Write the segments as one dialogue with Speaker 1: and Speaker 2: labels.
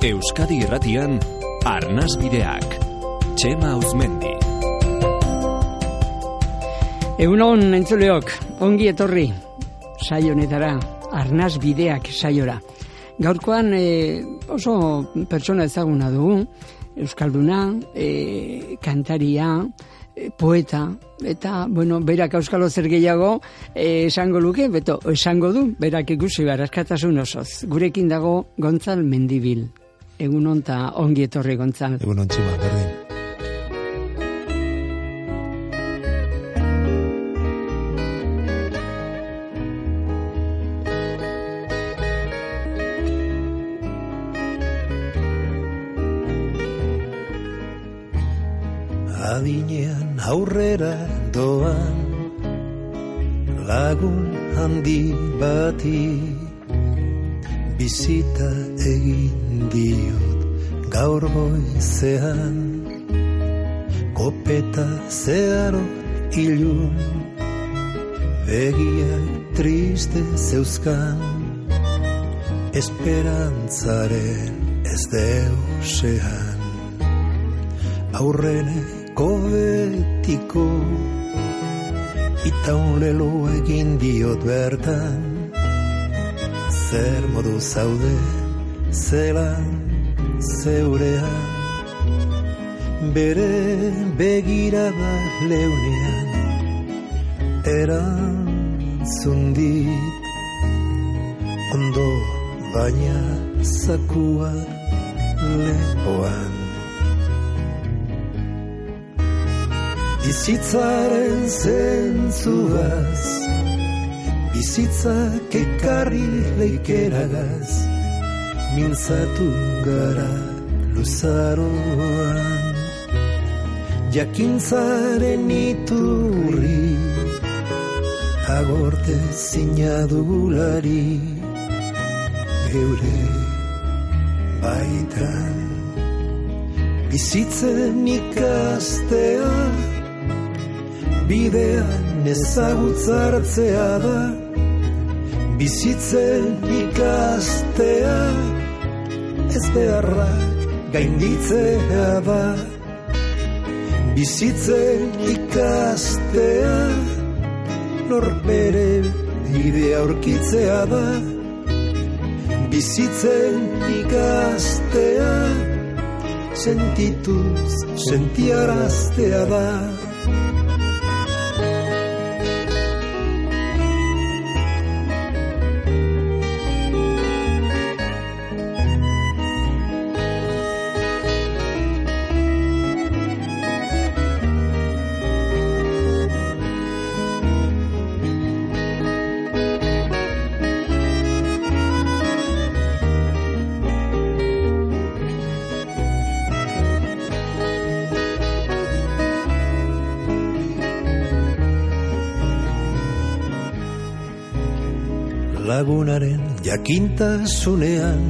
Speaker 1: Euskadi Irratian Arnas Bideak. Txema Uzmendi.
Speaker 2: Egunon entzuleok, ongi etorri saionetara, Arnas Bideak saiora. Gaurkoan e, oso pertsona ezaguna dugu, Euskalduna, e, kantaria, e, poeta, eta, bueno, berak euskalo zer gehiago esango luke, beto, esango du, berak ikusi barazkatasun osoz. Gurekin dago Gontzal Mendibil. Egun onta ongi etorri Gontzal.
Speaker 3: Egun ontxima, berdin. Adinean aurrera doan lagun handi bati bizita egin diot gaur goizean. Kopeta zeharo ilun begiak triste zeuzkan. Esperantzaren ez deusean. Aurreneko betiko itaunelo egin diot bertan zer modu zaude zelan zeurean bere begirada leunean erantzun dit. Ondo baina zakua lepoan. Bizitzaren zentzuaz bizitzak ekarri leikeragaz mintzatu gara luzaroan. Jakintzaren iturri agorte zinadulari eure baitan bizitzen ikastea bidean ezagutzartzea da bizitzen ikastea ez beharrak gainditzea da. Bizitzen ikastea norbere bidea aurkitzea da. Bizitzen ikastea sentituz sentiaraztea da jakintasunean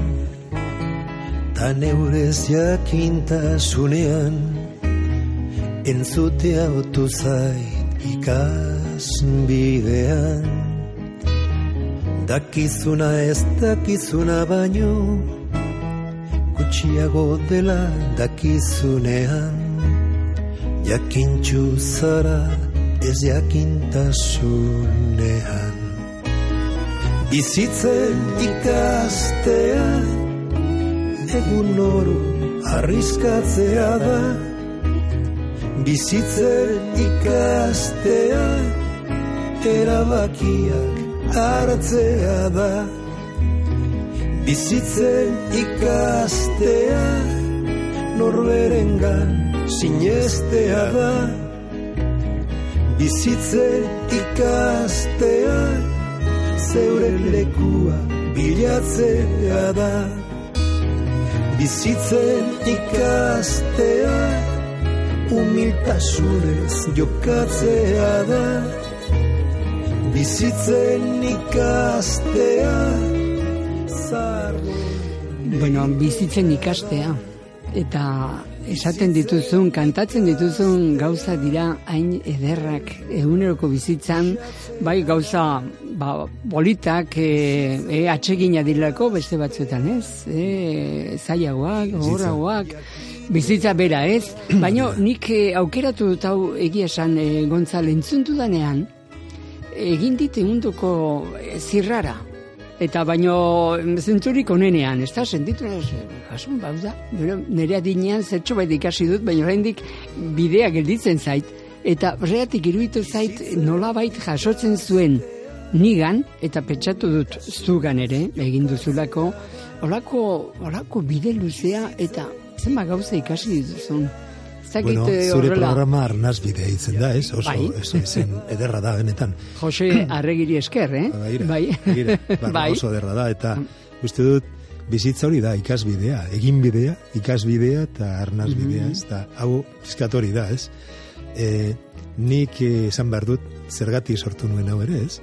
Speaker 3: ta neurez jakintasunean entzutea otu zait ikas bidean dakizuna ez dakizuna baino gutxiago dela dakizunean. Jakintxu zara ez jakintasunean Bizitzen ikastea egun oro arriskatzea da. Bizitzen ikastea erabakiak hartzea da. Bizitzen ikastea norberengan sinestea da. Bizitzen ikastea zeure lekua bilatzea da. Bizitzen ikastea humiltasunez jokatzea da. Bizitzen ikastea zarro
Speaker 2: Bueno, bizitzen ikastea. Eta esaten dituzun, kantatzen dituzun gauza dira hain ederrak eguneroko bizitzan, bai gauza ba, bolitak e, e, atsegina dilako beste batzuetan ez, e, zailagoak, horragoak, bizitza bera ez, baina nik e, aukeratu dut hau egia esan e, Gontzal entzuntu danean, egin dit egunduko e, zirrara, Eta baino zentzurik onenean, ez da, sentitu kasun, bauda, nire adinean zertxo baita ikasi dut, baina oraindik bidea gelditzen zait, eta reatik iruditu zait nolabait jasotzen zuen nigan, eta pentsatu dut zugan ere, egin duzulako, olako, olako bide luzea, eta zenba gauza ikasi dituzun. Zakit,
Speaker 3: Bueno,
Speaker 2: eh,
Speaker 3: zure
Speaker 2: horrela.
Speaker 3: programa arnaz bidea hitzen da, ez? Oso,
Speaker 2: Bai.
Speaker 3: ez, zen ederra da, benetan.
Speaker 2: Jose Arregiri esker, eh?
Speaker 3: Begira,
Speaker 2: bai.
Speaker 3: begira, barra
Speaker 2: bai.
Speaker 3: oso ederra da, eta uste dut, bizitza hori da, ikasbidea, egin bidea, ikasbidea eta arnaz bidea, ez? Da, hau, pizkat hori da, ez? E, nik eh, esan behar dut, zergatik sortu nuen hau ere, ez?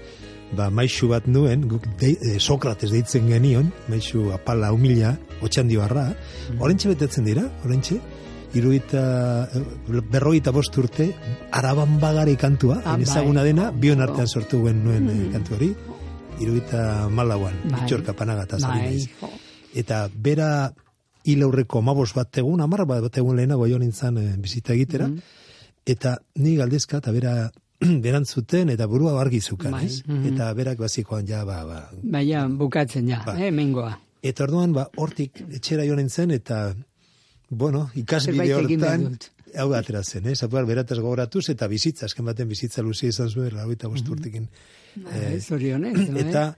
Speaker 3: Ba, maixu bat nuen, guk de, e, Sokrates deitzen genion, maixu apala humila, otxandio barra, orentxe betetzen dira, orentxe, iruita, berrogeita bost urte, araban bagare kantua,
Speaker 2: Ah,
Speaker 3: hain ezaguna
Speaker 2: bai.
Speaker 3: dena, bion artean sortu guen nuen mm. kantu hori, iruita malauan,
Speaker 2: Bai.
Speaker 3: bitxorka panagata
Speaker 2: Bai.
Speaker 3: Eta bera hil aurreko amabos bat egun, amar bat egun lehenago jo nintzen eh, bizita egitera,
Speaker 2: Mhm.
Speaker 3: eta ni galdezka eta bera berantzuten eta burua argi zukan,
Speaker 2: Bai,
Speaker 3: ez?
Speaker 2: mhm.
Speaker 3: Eta berak bazikoan ja, ba, ba.
Speaker 2: Baina bukatzen ja,
Speaker 3: Ba.
Speaker 2: eh, mengoa.
Speaker 3: Eta orduan, ba, hortik etxera jo nintzen, eta, bueno, ikasbide hortan, hau atera zen, ez? Apuar berataz gogoratuz, eta bizitza, azken baten bizitza luzia izan zuen, lauita bost urtekin.
Speaker 2: Eh, Zorionez, no, eh?
Speaker 3: Eta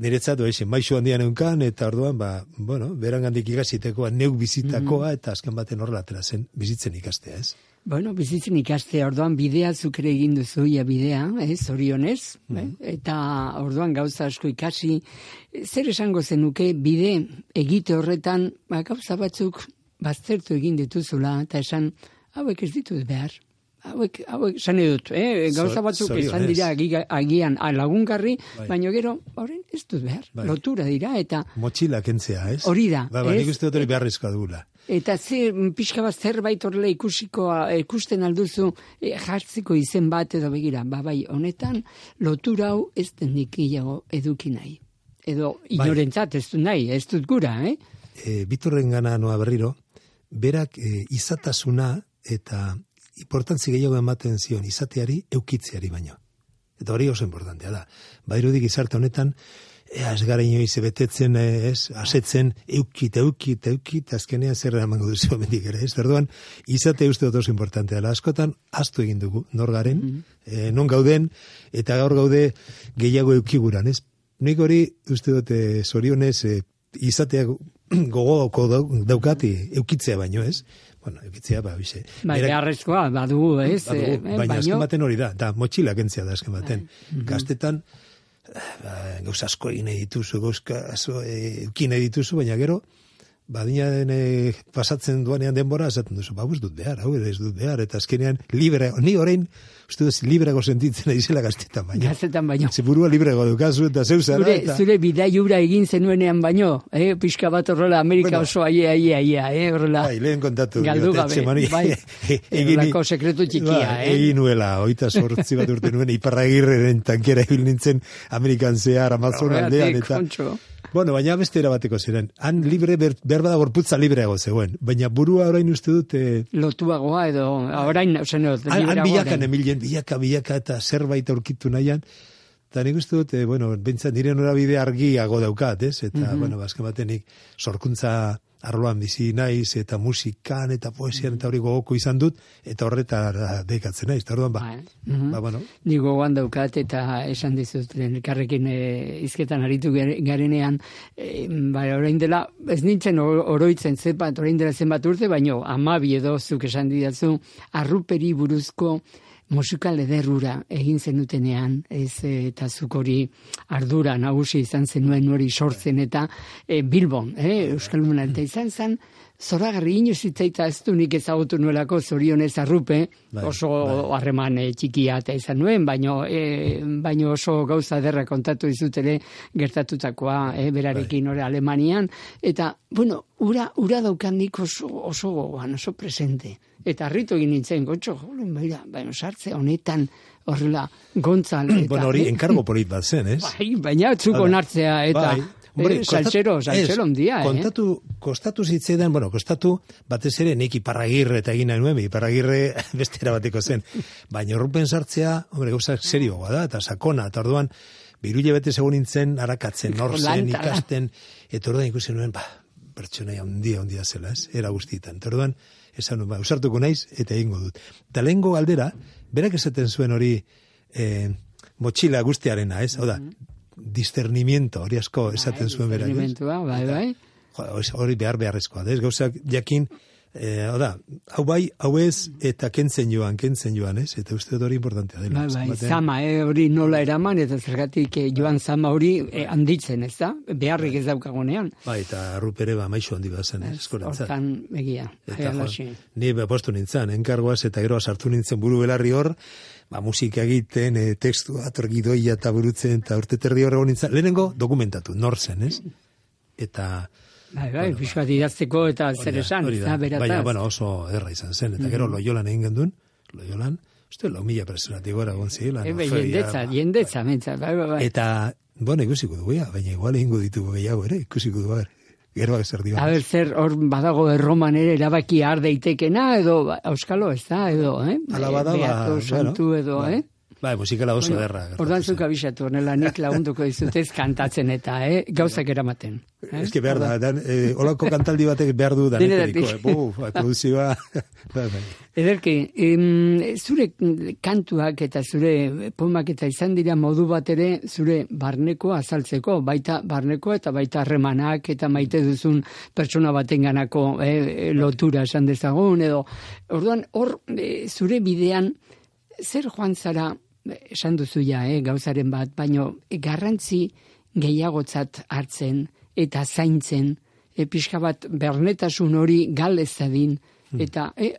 Speaker 3: niretzat doa maixu handian eunkan, eta orduan, ba, bueno, berangandik ikasitekoa, neuk bizitakoa, eta azken baten horrela atera zen, bizitzen ikastea, ez?
Speaker 2: Bueno, bizitzen ikastea, orduan bidea zuk ere egin duzu, ia bidea, eh, zorionez, eh? eta orduan gauza asko ikasi, zer esango zenuke bide egite horretan, ba, gauza batzuk baztertu egin dituzula, eta esan, hauek ez ditut behar. Hauek, hauek, esan edut, eh? gauza
Speaker 3: Zor-
Speaker 2: batzuk esan
Speaker 3: zorionez.
Speaker 2: dira agi- agian a- lagungarri, baina gero, horren ez dut behar,
Speaker 3: Bai.
Speaker 2: lotura dira, eta
Speaker 3: Motxila kentzea, ez?
Speaker 2: Hori da,
Speaker 3: Ba, ba, nik uste dut hori beharrezkoa dugula.
Speaker 2: Eta ze, pixka bat zerbait horrela ikusiko, ikusten alduzu e, jartziko izen bat edo begira, ba bai, honetan lotura hau ez denik eduki nahi. Edo inorentzat ez dut nahi, ez dut gura, eh?
Speaker 3: e, biturren gana noa berriro, berak e, izatasuna eta importantzi gehiago ematen zion izateari eukitzeari baino. Eta hori oso importantea da. Badirudi gizarte honetan, ea ez gara inoiz betetzen, eh, ez, asetzen, eukit, eukit, eukit, azkenean zer emango duzu mendik ere, ez? Erduan, izate uste dut oso importantea. Askotan, astu egin dugu, nor garen, eh, non gauden, eta gaur gaude gehiago eukiguran, ez? Nik hori, uste dut, eh, zorionez, eh, izatea gogoko dau- daukati eukitzea baino, ez? Bueno, eukitzea, ba, bize.
Speaker 2: Bai,
Speaker 3: Berak-
Speaker 2: beharrezkoa, badugu, ez?
Speaker 3: Badugu,
Speaker 2: eh,
Speaker 3: baina
Speaker 2: baino-
Speaker 3: azken baten hori da, da motxila kentzia da azken baten. Gaztetan, eh, ba, gauza asko egin dituzu, gauza asko eh, eukin nahi dituzu, baina gero, badina den eh, pasatzen duanean denbora, esaten duzu, ba, dut behar, hau ez dut behar, eta azkenean libre, ni orain, uste duz, librego sentitzen naizela gaztetan, baina.
Speaker 2: Gaztetan baino.
Speaker 3: Ze burua librego dukazu, eta zeu zara,
Speaker 2: Zure,
Speaker 3: eta...
Speaker 2: zure bidaiura egin zenuenean baino, eh? pixka bat horrela Amerika
Speaker 3: Bueno.
Speaker 2: oso aia, aia, aia, eh? horrela.
Speaker 3: Bai, lehen kontatu.
Speaker 2: Galdu gabe, bai. Horrelako sekretu txikia,
Speaker 3: Ba,
Speaker 2: eh?
Speaker 3: Egin nuela, oita sortzi bat urte nuen, iparragirreren tankera ibil nintzen Amerikan zehar, Amazon aldean, eta...
Speaker 2: kontxo.
Speaker 3: Bueno, baina beste erabateko ziren. Han libre, ber, berba da gorputza libreago zegoen. Baina burua orain uste dut, eh,
Speaker 2: Lotuagoa edo, orain, ozen,
Speaker 3: han, han bilakan emilen, bilaka, bilaka eta zerbait aurkitu nahian, Eta nik uste dut, eh, bueno, bintzat nire norabide argiago daukat, ez? Eta,
Speaker 2: Mhm.
Speaker 3: bueno, bazken baten nik sorkuntza arloan bizi naiz, eta musikan, eta poesian, eta hori gogoko izan dut, eta horretara dekatzen naiz. Orduan, ba.
Speaker 2: Mhm.
Speaker 3: ba, bueno,
Speaker 2: Ni gogoan daukat eta esan dizut elkarrekin e, izketan aritu gare- garenean e, ba, orain dela ez nintzen oroitzen zepat orain dela zenbat urte baino amabi edo zuk esan didazu arruperi buruzko musikal ederrura egin zenutenean ez e, eta zuk hori ardura nagusi izan zenuen hori sortzen eta e, Bilbon, eh, Euskal Muna, eta izan zen zoragarri inoz hitzaita ez du nik ezagutu nuelako zorionez arrupe,
Speaker 3: Bai,
Speaker 2: oso
Speaker 3: bai.
Speaker 2: harreman eh, txikia eta izan nuen, baino, eh, baino oso gauza derra kontatu dizut ere gertatutakoa eh, berarekin ore Alemanian, eta, bueno, ura, ura daukandik oso, oso gogoan, oso presente. Eta harritu egin nintzen, gotxo, jolen, baina, baina sartze honetan horrela gontzal. Eta,
Speaker 3: Bueno, hori enkargo polit bat zen, ez?
Speaker 2: Bai, baina atzuk
Speaker 3: Hala.
Speaker 2: onartzea eta
Speaker 3: Bai. Hombre,
Speaker 2: eh, salsero
Speaker 3: ez,
Speaker 2: ondia, eh?
Speaker 3: Kontatu, kostatu zitzaidan, bueno, kostatu batez ere nik iparragirre eta egin nahi nuen, iparragirre bestera bateko zen. Baina horrupen sartzea, hombre, gauza serioa da, eta sakona, eta orduan, biruile bete segun nintzen, arakatzen, norzen, ikasten, eta orduan ikusi nuen, ba, pertsonaia handia, handia zela, ez? Era guztietan. Eta orduan, esan ba, usartuko naiz, eta egingo dut. Eta lehengo galdera, berak esaten zuen hori, eh, motxila guztiarena, ez? Hau da, discernimiento, hori asko esaten zuen berak, ez?
Speaker 2: Experimentua, bai, bai.
Speaker 3: Hori- behar beharrezkoa, ez? Gauzak jakin, eh, hau da, hau bai, hau ez, eta kentzen joan, kentzen joan, ez? Eta uste hori importantea dela.
Speaker 2: Bai, bai, zama, eh, hori nola eraman, eta zergatik eh, joan zama hori eh, handitzen, ez da? Beharrik ez daukagunean.
Speaker 3: Bai, eta rupere ba maixo handi bat zen, ez? Eskorentzat.
Speaker 2: Hortan, egia.
Speaker 3: Eta
Speaker 2: eh,
Speaker 3: jo, ni be postu nintzen, enkargoaz eta gero sartu nintzen buru belarri hor, ba, musika egiten, e, tekstu atorgidoia eta burutzen, eta urte terdi hor egon nintzen, lehenengo dokumentatu, nor zen, ez? Eta...
Speaker 2: Bai, bai, pixka bat idazteko eta zer esan,
Speaker 3: hori da.
Speaker 2: berataz.
Speaker 3: Baina, bueno, oso erra izan zen, eta gero loiolan egin gendun, loiolan, uste, lau mila personatik gora egon zirela.
Speaker 2: Ebe,
Speaker 3: no,
Speaker 2: jendetza,
Speaker 3: ba.
Speaker 2: jendetza, mentza, bai, bai, bai.
Speaker 3: Eta, bueno, ikusiko dugu, ja, baina igual egingo ditugu gehiago ere, ikusiko dugu, ber, gero zer dio.
Speaker 2: A zer, hor badago erroman ere erabaki har daitekena, edo, ba, euskalo, ez da, edo, eh?
Speaker 3: Ala bada, ba,
Speaker 2: santu, edo,
Speaker 3: bai.
Speaker 2: eh?
Speaker 3: Bai, musikala oso derra.
Speaker 2: Ordan zuk abisatu, nela nik lagunduko dizutez kantatzen eta, eh? Gauzak eramaten. Eh?
Speaker 3: Ez que behar da, dan, eh, olako kantaldi batek behar du danetariko, eh, buf, bai, produzioa, bai, bai.
Speaker 2: Ederki, em, zure kantuak eta zure poemak eta izan dira modu bat ere zure barneko azaltzeko, baita barneko eta baita harremanak eta maite duzun pertsona batenganako eh, lotura esan dezagun, edo orduan hor eh, zure bidean zer joan zara eh, esan duzu ja, eh, gauzaren bat, baino garrantzi gehiagotzat hartzen eta zaintzen, e, pixka bat bernetasun hori gal ez dadin, eta e,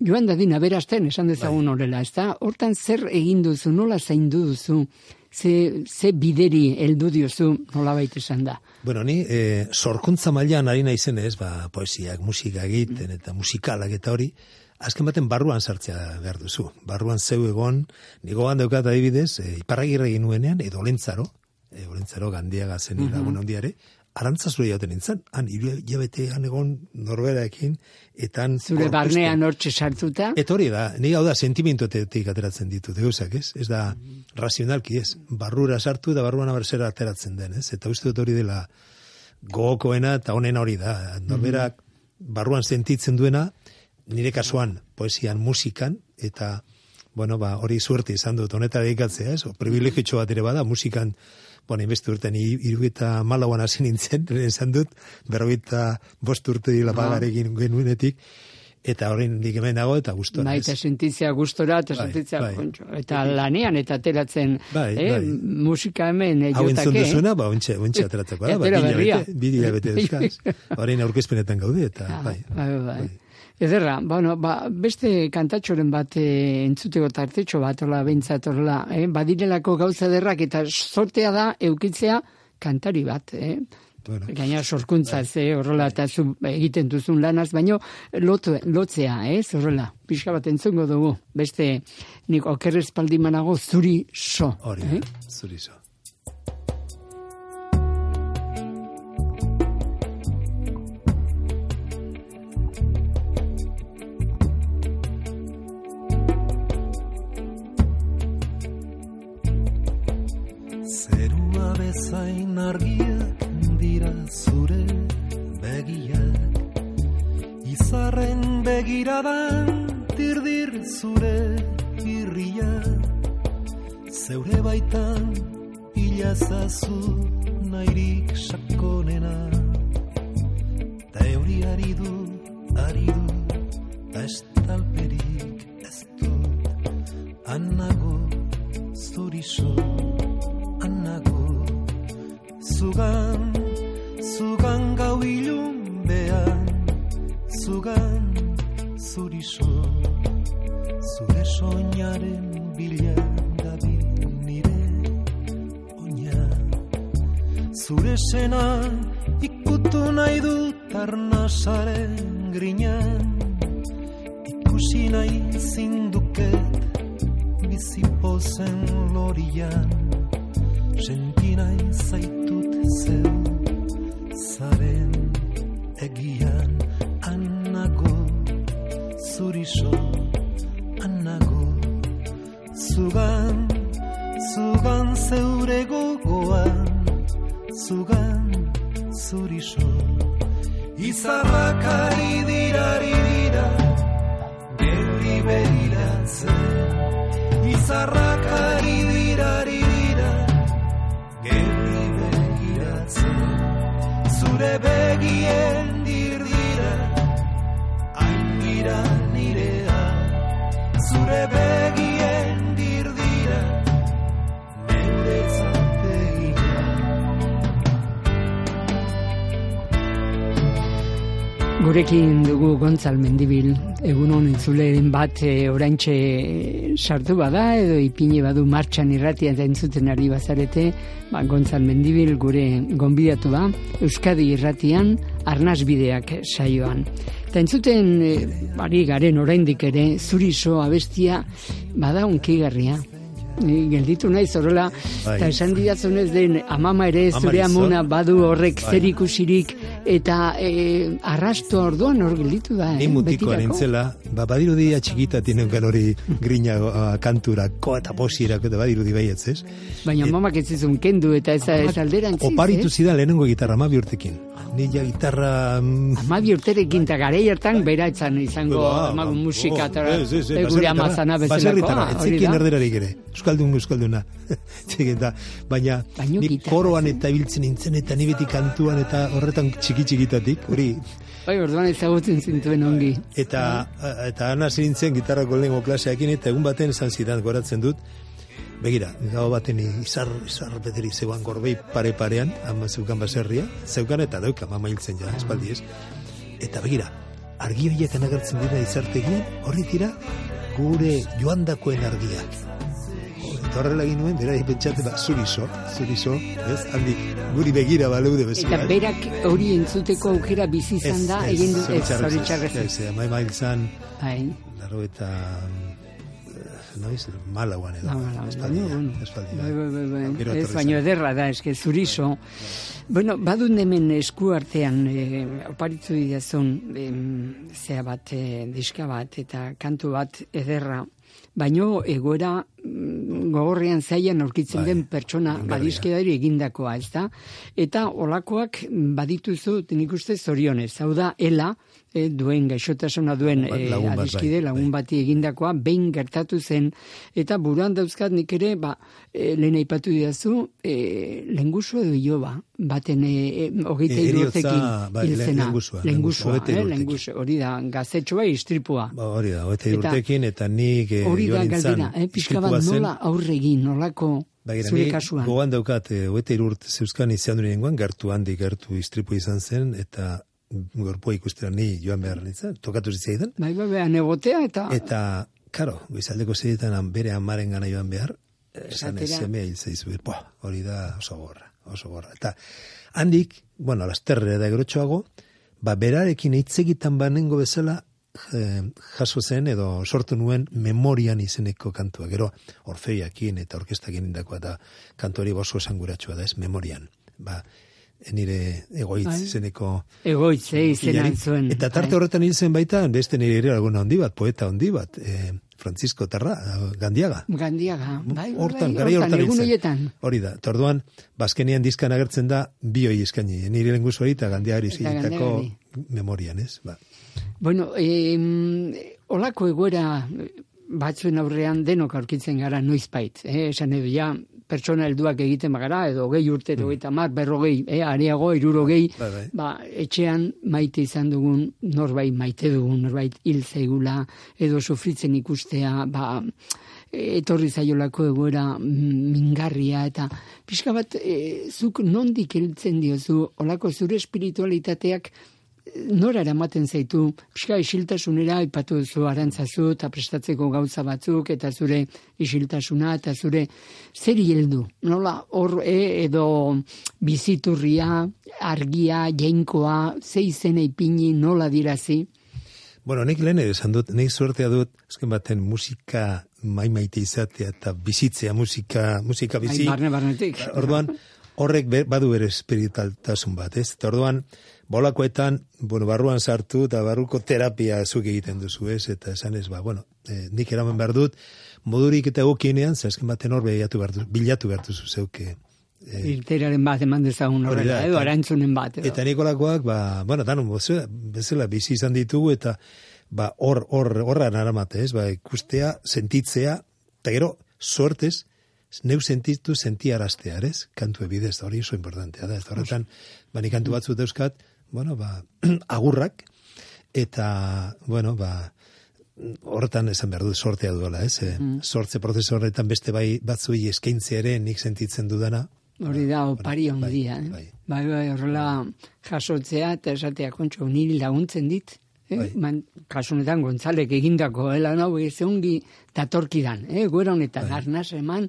Speaker 2: joan dadin aberasten esan dezagun horrela, ez da? Hortan zer egin duzu, nola zaindu duzu, ze, ze bideri heldu diozu nola baita esan da.
Speaker 3: Bueno, ni eh, sorkuntza mailan ari naizen ez, ba, poesiak, musika egiten eta musikalak eta hori, azken baten barruan sartzea behar duzu. Barruan zeu egon, nigoan daukat adibidez, e, iparragirre egin nuenean, edo olentzaro, e, olentzaro gandiaga zen mm -hmm. handiare, arantzazure jauten nintzen, han hiru hilabetean egon norberaekin, eta han
Speaker 2: Zure barnean hortxe sartuta,
Speaker 3: Eta hori da, ni hau da, sentimentotetik ateratzen ditut, gauzak, ez? Ez da, razionalki, ez? Barrura sartu da barruan aberzera ateratzen den, ez? Eta uste dut hori dela gogokoena eta honena hori da. Norberak barruan sentitzen duena, nire kasuan, poesian, musikan, eta, bueno, ba, hori suerte izan dut, honeta dedikatzea, ez? O, privilegitxo bat ere bada, musikan, bueno, inbeste urten, irugeta malauan hasi nintzen, esan dut, berrogeita bost urte dila pagarekin genuenetik, eta horrein dik hemen dago, eta gustora,
Speaker 2: Bai, eta sentitzea gustora, eta
Speaker 3: Bai,
Speaker 2: sentitzea,
Speaker 3: bai.
Speaker 2: kontxo, eta lanean, eta ateratzen,
Speaker 3: Bai,
Speaker 2: eh,
Speaker 3: bai.
Speaker 2: musika hemen, eh,
Speaker 3: Hau entzun
Speaker 2: jotake,
Speaker 3: duzuna, ba, ontsa, ontsa ateratzeko ba,
Speaker 2: Atera
Speaker 3: bi
Speaker 2: berria.
Speaker 3: hilabete, bi hilabete euskaz. Horrein aurkezpenetan gaude, eta,
Speaker 2: Ah,
Speaker 3: bai.
Speaker 2: bai, bai. Ederra, bueno, ba, beste kantatxoren bat e, entzuteko tartetxo bat, hola, behintzat, hola, eh? badirelako gauza derrak, eta sortea da, eukitzea, kantari bat, eh?
Speaker 3: Bueno.
Speaker 2: Gaina sorkuntza, ze horrela eta zu egiten duzun lanaz, baino lotu, lotzea, ez, horrela, pixka bat entzungo dugu, beste nik okerrezpaldi manago zuri so.
Speaker 3: Hori,
Speaker 2: eh?
Speaker 3: da, zurizo.
Speaker 4: Bezain argiak dira zure begiak. Izarren begiradan tirdir zure irria. Zeure baitan ilazazu nairik sakonena. Ta euri ari du, ari du, ta estalperik ez du Anago zuriso
Speaker 2: Gontzal Mendibil, egun honen zuleren bat e, oraintxe sartu bada edo ipini badu martxan irratia eta entzuten ari bazarete, ba, Gontzal Mendibil gure gonbidatu da, Euskadi irratian arnazbideak saioan. Eta entzuten, e, bari garen oraindik ere, zuriso abestia bada unkigarria. Ni gelditu naiz horrela,
Speaker 3: Bai.
Speaker 2: eta esan didatzunez den amama ere zure amona badu horrek
Speaker 3: Bai.
Speaker 2: zer ikusirik eta e, arrasto orduan hor gelditu da.
Speaker 3: Ni
Speaker 2: eh,
Speaker 3: mutikoa nintzela, ba, badirudi atxikita tineukan hori grina uh, kantura, ko eta posirako eta badirudi baietz, ez?
Speaker 2: Baina mamak ez zizun kendu eta ez, ez alderantziz,
Speaker 3: Oparitu
Speaker 2: eh?
Speaker 3: zidan lehenengo gitarra amabi urtekin. Ni ja gitarra... mm,
Speaker 2: Amabi urterekin eta garei hartan bera etzan izango
Speaker 3: Ba,
Speaker 2: amagun
Speaker 3: ba,
Speaker 2: musika
Speaker 3: oh,
Speaker 2: eta
Speaker 3: ez,
Speaker 2: gure amazana bezalakoa.
Speaker 3: baserritarra,
Speaker 2: hori
Speaker 3: etzekin erderarik ere. Euskaldun, Euskalduna. Baina,
Speaker 2: Baino
Speaker 3: ni
Speaker 2: gitarra,
Speaker 3: koroan eta ibiltzen nintzen eta ni beti kantuan eta horretan txiki txikitatik, hori
Speaker 2: Bai, orduan ezagutzen zintuen ongi.
Speaker 3: Eta, eta ana nintzen gitarrako lehengo klaseakin eta egun baten esan zidan goratzen dut, begira, gau baten izar, izar bederi zeuan gorbei pare parean, ama zeukan baserria, zeukan eta dauka, mama hiltzen ja, espaldi ez. Eta begira, argi horiek anagertzen dira izartegian, horri dira gure joandakoen argiak. Eta horrela egin nuen, bera pentsate, ba, zurizo, zurizo, ez, handik, guri begira baleude bezala.
Speaker 2: Eta berak hori entzuteko aukera bizi izan da, egin du, ez, zoritxarrez.
Speaker 3: Ez, ez, amai mail zan,
Speaker 2: Bai,
Speaker 3: laro eta eh, noiz, malauan edo.
Speaker 2: ba, ba, ba,
Speaker 3: espaldia,
Speaker 2: bueno, bueno.
Speaker 3: espaldia.
Speaker 2: Bai, bai, bai, bai. Ez, baino ederra da, eske zurizo. Bueno, badun hemen esku artean, e, oparitzu didazun, em, zea bat, e, diska bat, eta kantu bat ederra, baino egoera gogorrean zaian aurkitzen
Speaker 3: Bai,
Speaker 2: den pertsona badizkedari egindakoa, ez da? Eta olakoak badituzu, nik uste zorionez, hau da, ela, e, duen gaixotasuna duen e,
Speaker 3: lagun bat,
Speaker 2: adiskide,
Speaker 3: bai,
Speaker 2: lagun
Speaker 3: bai.
Speaker 2: bati egindakoa, behin gertatu zen, eta buruan dauzkat nik ere, ba, e, lehen aipatu didazu, e, lengusu edo iloba, baten e, e, hogeita
Speaker 3: E,
Speaker 2: urtekin
Speaker 3: bai,
Speaker 2: hil
Speaker 3: le-
Speaker 2: zena.
Speaker 3: lengusua,
Speaker 2: Lengusua,
Speaker 3: lengusua, hogeita hiru
Speaker 2: eh, hori da, gazetxoa istripua.
Speaker 3: Ba, hori da, hogeita
Speaker 2: Eta-
Speaker 3: urtekin, eta nik eh,
Speaker 2: Hori da galdera, eh, pixka bat
Speaker 3: istripua zen,
Speaker 2: nola aurregin, nolako
Speaker 3: Bagira,
Speaker 2: zure kasuan.
Speaker 3: gogoan daukat, e, hogeita hiru urte zeuzkan izan duen nengoan, gertu handi, gertu istripu izan zen, eta gorpua ikustera ni joan behar nintzen, tokatu zitzaidan,
Speaker 2: Bai, bai, bai, negotea eta...
Speaker 3: Eta, karo, goizaldeko zeitan bere amaren gana joan behar, esan ez semea hil zaizu, boh, hori da oso gorra, oso gorra. Eta handik, bueno, lasterre da grotxoago, ba, berarekin hitzegitan banengo bezala eh, jaso zen edo sortu nuen memorian izeneko kantua. Gero, orfeiakin eta orkestakin indakoa da kantori oso esanguratsua da, ez, memorian. Ba, nire egoitz
Speaker 2: Bai.
Speaker 3: izeneko
Speaker 2: Egoitze izena
Speaker 3: Hilari.
Speaker 2: zuen.
Speaker 3: Eta tarte
Speaker 2: bai.
Speaker 3: horretan hil zen baita, beste nire ere alguna handi bat, poeta handi bat, eh, Francisco Terra, Gandiaga.
Speaker 2: Gandiaga, bai, bai,
Speaker 3: Hortan,
Speaker 2: bai,
Speaker 3: garai hortan
Speaker 2: egun horietan.
Speaker 3: Hori da, eta orduan, bazkenian dizkan agertzen da, bi hoi eskaini, nire lenguzu hori eta Gandiagari zilitako memorian, ez? Ba.
Speaker 2: Bueno, eh, olako egoera batzuen aurrean denok aurkitzen gara noizbait. Eh? Esan edo ja, pertsona helduak egiten bagara, edo gehi urte, edo eta mar, berrogei, eh? areago, irurogei,
Speaker 3: Bai, bai.
Speaker 2: ba, etxean maite izan dugun, norbait maite dugun, norbait hil zaigula, edo sufritzen ikustea, ba, etorri zaiolako egoera mm, mingarria eta pixka bat e, zuk nondik heltzen diozu olako zure espiritualitateak nora eramaten zaitu, pixka isiltasunera ipatu duzu arantzazu eta prestatzeko gauza batzuk eta zure isiltasuna eta zure zer heldu. Nola hor e, edo biziturria, argia, jainkoa, ze izena ipini, nola dirazi.
Speaker 3: Bueno, nik lehen esan dut, nik suertea dut, azken baten musika mai maite izatea eta bizitzea musika, musika bizi.
Speaker 2: Ai, barne, barnetik.
Speaker 3: Orduan, horrek be- badu bere espiritualtasun bat, ez? Eta orduan, bolakoetan, bueno, barruan sartu eta barruko terapia zuk egiten duzu, ez? Eta esan ez, ba, bueno, eh, nik eraman behar dut, modurik eta egokienean, ze azken baten hor bilatu behar duzu, bilatu behar duzu zeuke. Eh,
Speaker 2: Irteraren bat eman dezagun horrela, edo arantzunen bat. Edo.
Speaker 3: Eta nikolakoak, ba, bueno, danon, bezala, bezala bizi izan ditugu, eta ba, hor, hor, horra naramate, ez, ba, ikustea, sentitzea, eta gero, suertez, neu sentitu sentiaraztea, ez? Kantu ebidez, hori oso importantea da, ez da horretan, ba, ni kantu batzu dauzkat, bueno, ba, agurrak, eta, bueno, ba, horretan esan behar dut sortea duela, ez? E, Sortze prozesu horretan beste bai batzuei eskaintzea ere nik sentitzen dudana,
Speaker 2: Hori da, opari
Speaker 3: bai,
Speaker 2: ondia, eh?
Speaker 3: bai.
Speaker 2: Bai, bai, horrela jasotzea eta esatea kontxo niri laguntzen dit. Eh?
Speaker 3: Bai.
Speaker 2: Man, kasunetan Gontzalek egindako, lan hau ez ongi datorkidan, eh? Guera honetan, arnaz eman,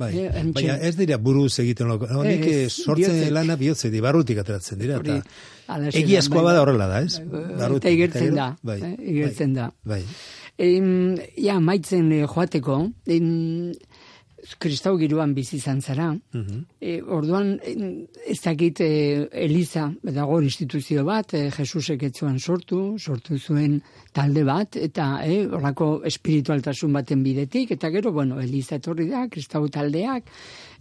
Speaker 3: Bai,
Speaker 2: eh,
Speaker 3: baina ez dira buruz egiten loko. No, nik eh, sortzen
Speaker 2: bihotzek.
Speaker 3: lana bihotze di, barrutik ateratzen dira. Eta egiazkoa
Speaker 2: bai,
Speaker 3: bada
Speaker 2: bai.
Speaker 3: horrela da, ez?
Speaker 2: Bai,
Speaker 3: Barrutik,
Speaker 2: eta igertzen da,
Speaker 3: Bai,
Speaker 2: eh, igertzen
Speaker 3: bai,
Speaker 2: da.
Speaker 3: Bai.
Speaker 2: Em, ja, maitzen eh, joateko, em, kristau giroan bizi izan zara,
Speaker 3: Mhm.
Speaker 2: e, orduan ez dakit e, Eliza, dago instituzio bat, e, Jesusek etzuan sortu, sortu zuen talde bat, eta e, horako espiritualtasun baten bidetik, eta gero, bueno, Eliza etorri da, kristau taldeak,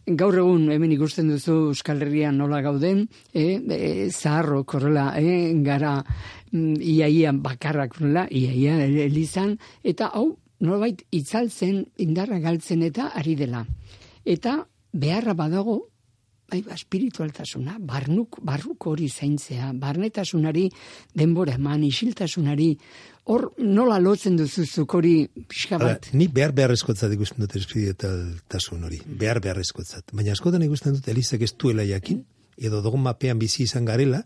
Speaker 2: Gaur egun hemen ikusten duzu Euskal Herrian nola gauden, e, e, zaharrok horrela, e, gara mm, iaia bakarrak nola, iaia elizan, eta hau nolabait itzaltzen, indarra galtzen eta ari dela. Eta beharra badago, bai, ba, espiritualtasuna, barnuk, barruk hori zaintzea, barnetasunari denbora eman, isiltasunari, hor nola lotzen duzuzuk hori pixka
Speaker 3: Hala,
Speaker 2: bat.
Speaker 3: ni behar beharrezkotzat ikusten dut espiritualtasun hori, behar beharrezkotzat. Baina askotan ikusten dut Elizak ez duela jakin, edo dogon mapean bizi izan garela,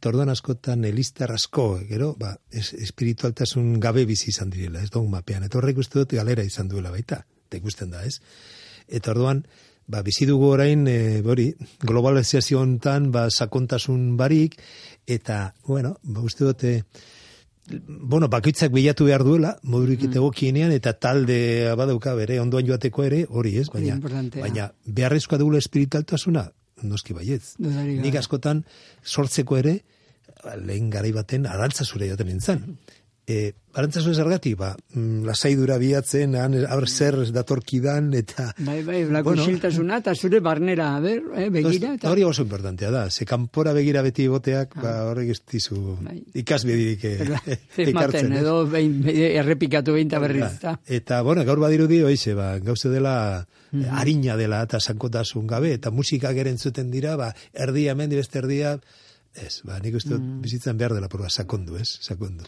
Speaker 3: eta orduan askotan Eliztar asko, gero, ba, es, espiritualtasun gabe bizi izan direla, ez dogon mapean. Eta horrek uste dut galera izan duela baita, eta ikusten da, ez? Eta orduan, ba, bizi dugu orain, e, hori, globalizazio hontan, ba, sakontasun barik, eta, bueno, ba, uste dute, bueno, bakoitzak bilatu behar duela, modurik mm. egokienean, eta talde badauka bere ondoan joateko ere, hori ez, baina, baina beharrezkoa dugula espiritualtasuna, noski baietz. Nik askotan sortzeko ere, lehen garai baten arantza zure joaten nintzen. E, arantza zure zergatik, ba, mm, lasaidura biatzen, han, zer datorkidan, eta...
Speaker 2: Bai, bai, blako
Speaker 3: Bueno.
Speaker 2: isiltasuna, eta zure barnera, ber, eh, begira, eta...
Speaker 3: Hori oso importantea da, ze kanpora begira beti boteak, ba, horrek ez dizu
Speaker 2: Bai.
Speaker 3: ikasbidirik eh,
Speaker 2: Ematen,
Speaker 3: ekartzen, ez?
Speaker 2: edo behin, errepikatu behin eta berriz. Eta,
Speaker 3: bueno, gaur badirudi, oize, ba, gauze dela,
Speaker 2: Mhm.
Speaker 3: eh, harina dela, eta sankotasun gabe, eta musika geren zuten dira, ba, erdia, mendi beste erdia, ez, ba, nik uste dut
Speaker 2: Mhm.
Speaker 3: bizitzan behar dela, proba, sakondu, ez, sakondu.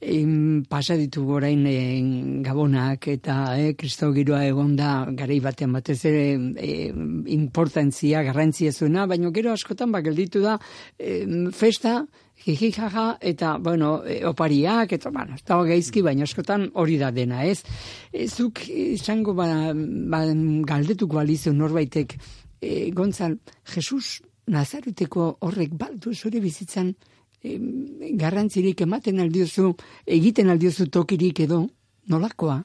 Speaker 2: Em, pasa ditugu orain eh, gabonak eta eh, kristau giroa egonda garai batean batez ere eh, importantzia, garrantzia zuena, baina gero askotan ba gelditu da em, festa, jiji jaja, eta, bueno, eh, opariak, eta, bueno, ez dago gaizki, baina askotan hori da dena, ez? Eh, Zuk izango ba, ba, galdetuko alizu norbaitek, e, Gontzal, Jesus Nazaruteko horrek baldu zure bizitzan em, garrantzirik ematen aldiozu, egiten aldiozu tokirik edo, nolakoa?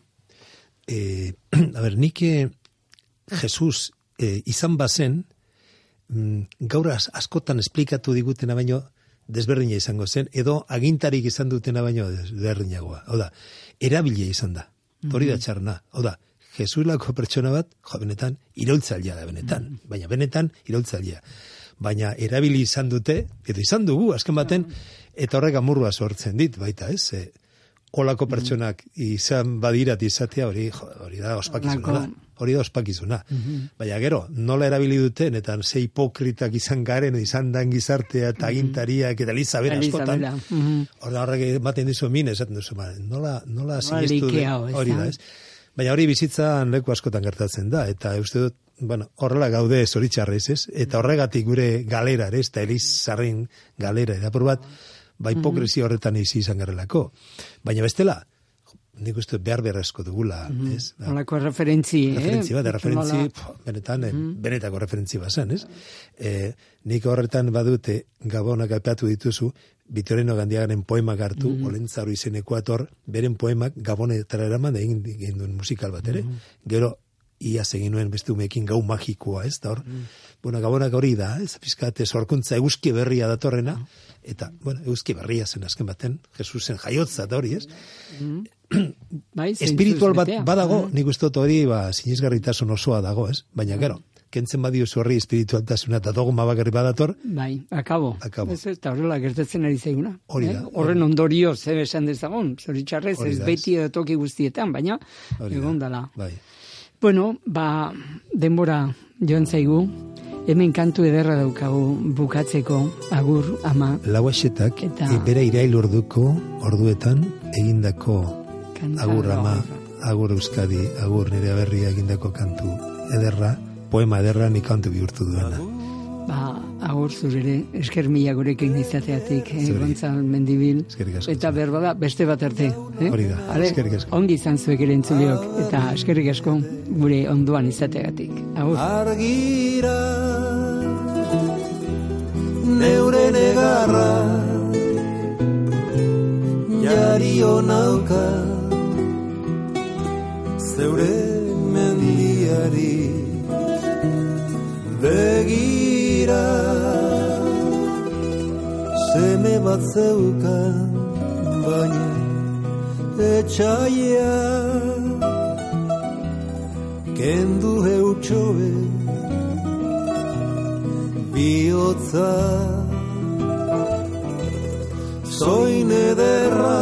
Speaker 3: E, a ber, nik eh, Jesus eh, izan bazen, mm, gaur askotan esplikatu digutena baino, desberdina izango zen, edo agintarik izan dutena baino desberdinagoa. Hau da, erabile izan da. Hori da txarna. Hau da, Jesuilako pertsona bat, jo, benetan, iraultzailea da benetan. Baina benetan, iraultzailea. Baina erabili izan dute, edo izan dugu, azken baten, eta horrek amurrua sortzen dit, baita ez, e, olako pertsonak izan badirat izatea, hori, hori da ospakizuna da. Hori da ospakizuna. Baina gero, nola erabili duten, eta ze hipokritak izan garen, izan dan gizartea, eta agintariak, eta Elizabeth askotan.
Speaker 2: Elizabela, mhm.
Speaker 3: Horda horrek ematen dizu min, esaten duzu, ba, nola, nola
Speaker 2: ez
Speaker 3: hori
Speaker 2: da?
Speaker 3: da, ez? Baina hori bizitzan leku askotan gertatzen da, eta uste dut, bueno, horrela gaude zoritxarrez, ez? Eta horregatik gure galera, ez? eta Elizarren galera, eta bat,
Speaker 5: ba hipokresia horretan izi izan garelako. Baina bestela, nik uste behar beharrezko dugula, ez? Ba,
Speaker 2: Olako referentzi, eh?
Speaker 5: referentzi bat, referentzi, pf, benetan, eh, benetako referentzi bat zen, ez? E, nik horretan badute gabonak aipatu dituzu, Vitorino Gandiagaren poemak hartu, mm Olentzaru izeneko ator, beren poemak gabonetara eraman da egin, duen musikal bat ere. Gero, iaz egin nuen beste umekin gau magikoa, ez da hor. Bueno, gabonak hori da, ez pizkate sorkuntza eguzki berria datorrena, eta, bueno, eguzki berria zen azken baten, Jesusen jaiotza da hori, ez?
Speaker 2: Bai, zentzuz
Speaker 5: espiritual bat badago,
Speaker 2: Ah.
Speaker 5: nik uste dut hori ba, sinisgarritasun osoa dago, ez? Baina, gero, kentzen badio horri espiritualtasuna eta dogma bakarri badator,
Speaker 2: Bai, akabo.
Speaker 5: Akabo.
Speaker 2: Ez eta horrela gertatzen ari zaiguna.
Speaker 5: Hori da.
Speaker 2: Eh? Horren ondorio ze esan dezagun, zoritxarrez, ez beti edo toki guztietan, baina egon dala.
Speaker 5: Bai.
Speaker 2: Bueno, ba, denbora joan zaigu, hemen kantu ederra daukagu bukatzeko, agur, ama,
Speaker 5: Lauaxetak,
Speaker 2: Eta-
Speaker 5: e, bere irail orduko, orduetan, egindako
Speaker 2: kanta.
Speaker 5: agur ama, agur euskadi, agur nire berria egindako kantu ederra, poema ederra nik kantu bihurtu duena.
Speaker 2: Ba, agur zurere, esker mila gurekin izateatik, eh. Gontzal Mendibil. Eta berbada, beste bat arte. Eh?
Speaker 5: Hori da, eskerrik asko.
Speaker 2: Ongi izan zuek ere entzuliok, eta eskerrik asko gure onduan izateagatik. Agur.
Speaker 3: argira neure negarra. Jario nauka zeure mendiari. Begira. Seme bat zeukan baina etxaia. Kendu eutxoe bihotza. Zoin ederra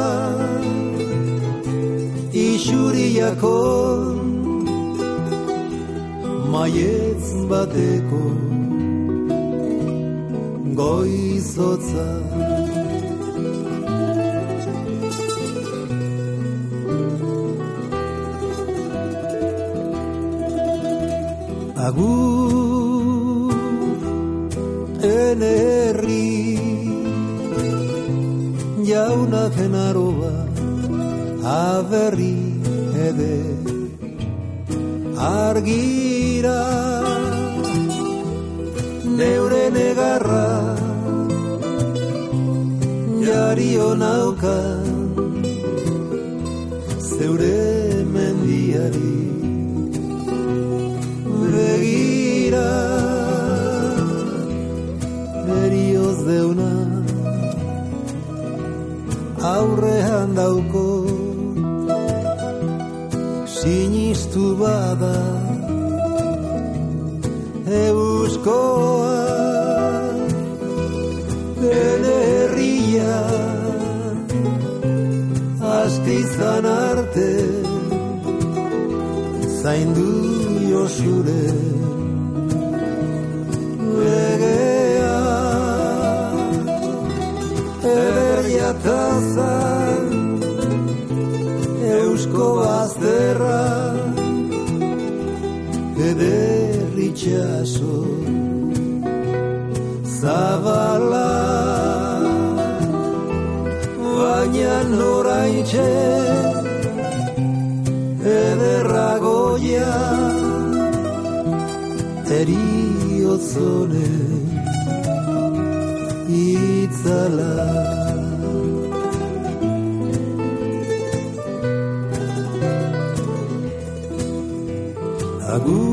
Speaker 3: isuriako maietz bateko goizotza. Agur jauna genaroa aberri ede argira neure negarra jario nauka zeure mendiari begira berioz deuna aurrean dauko sinistu bada. Euskoa herria aski izan arte zaindu josure noche de Ragoya, eriozone itzala. Agur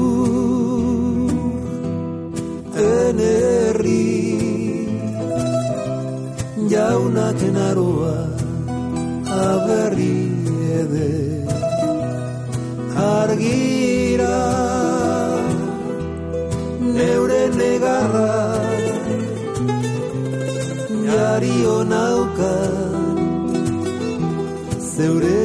Speaker 3: aberri ede argira neure negarra jario nauka zeure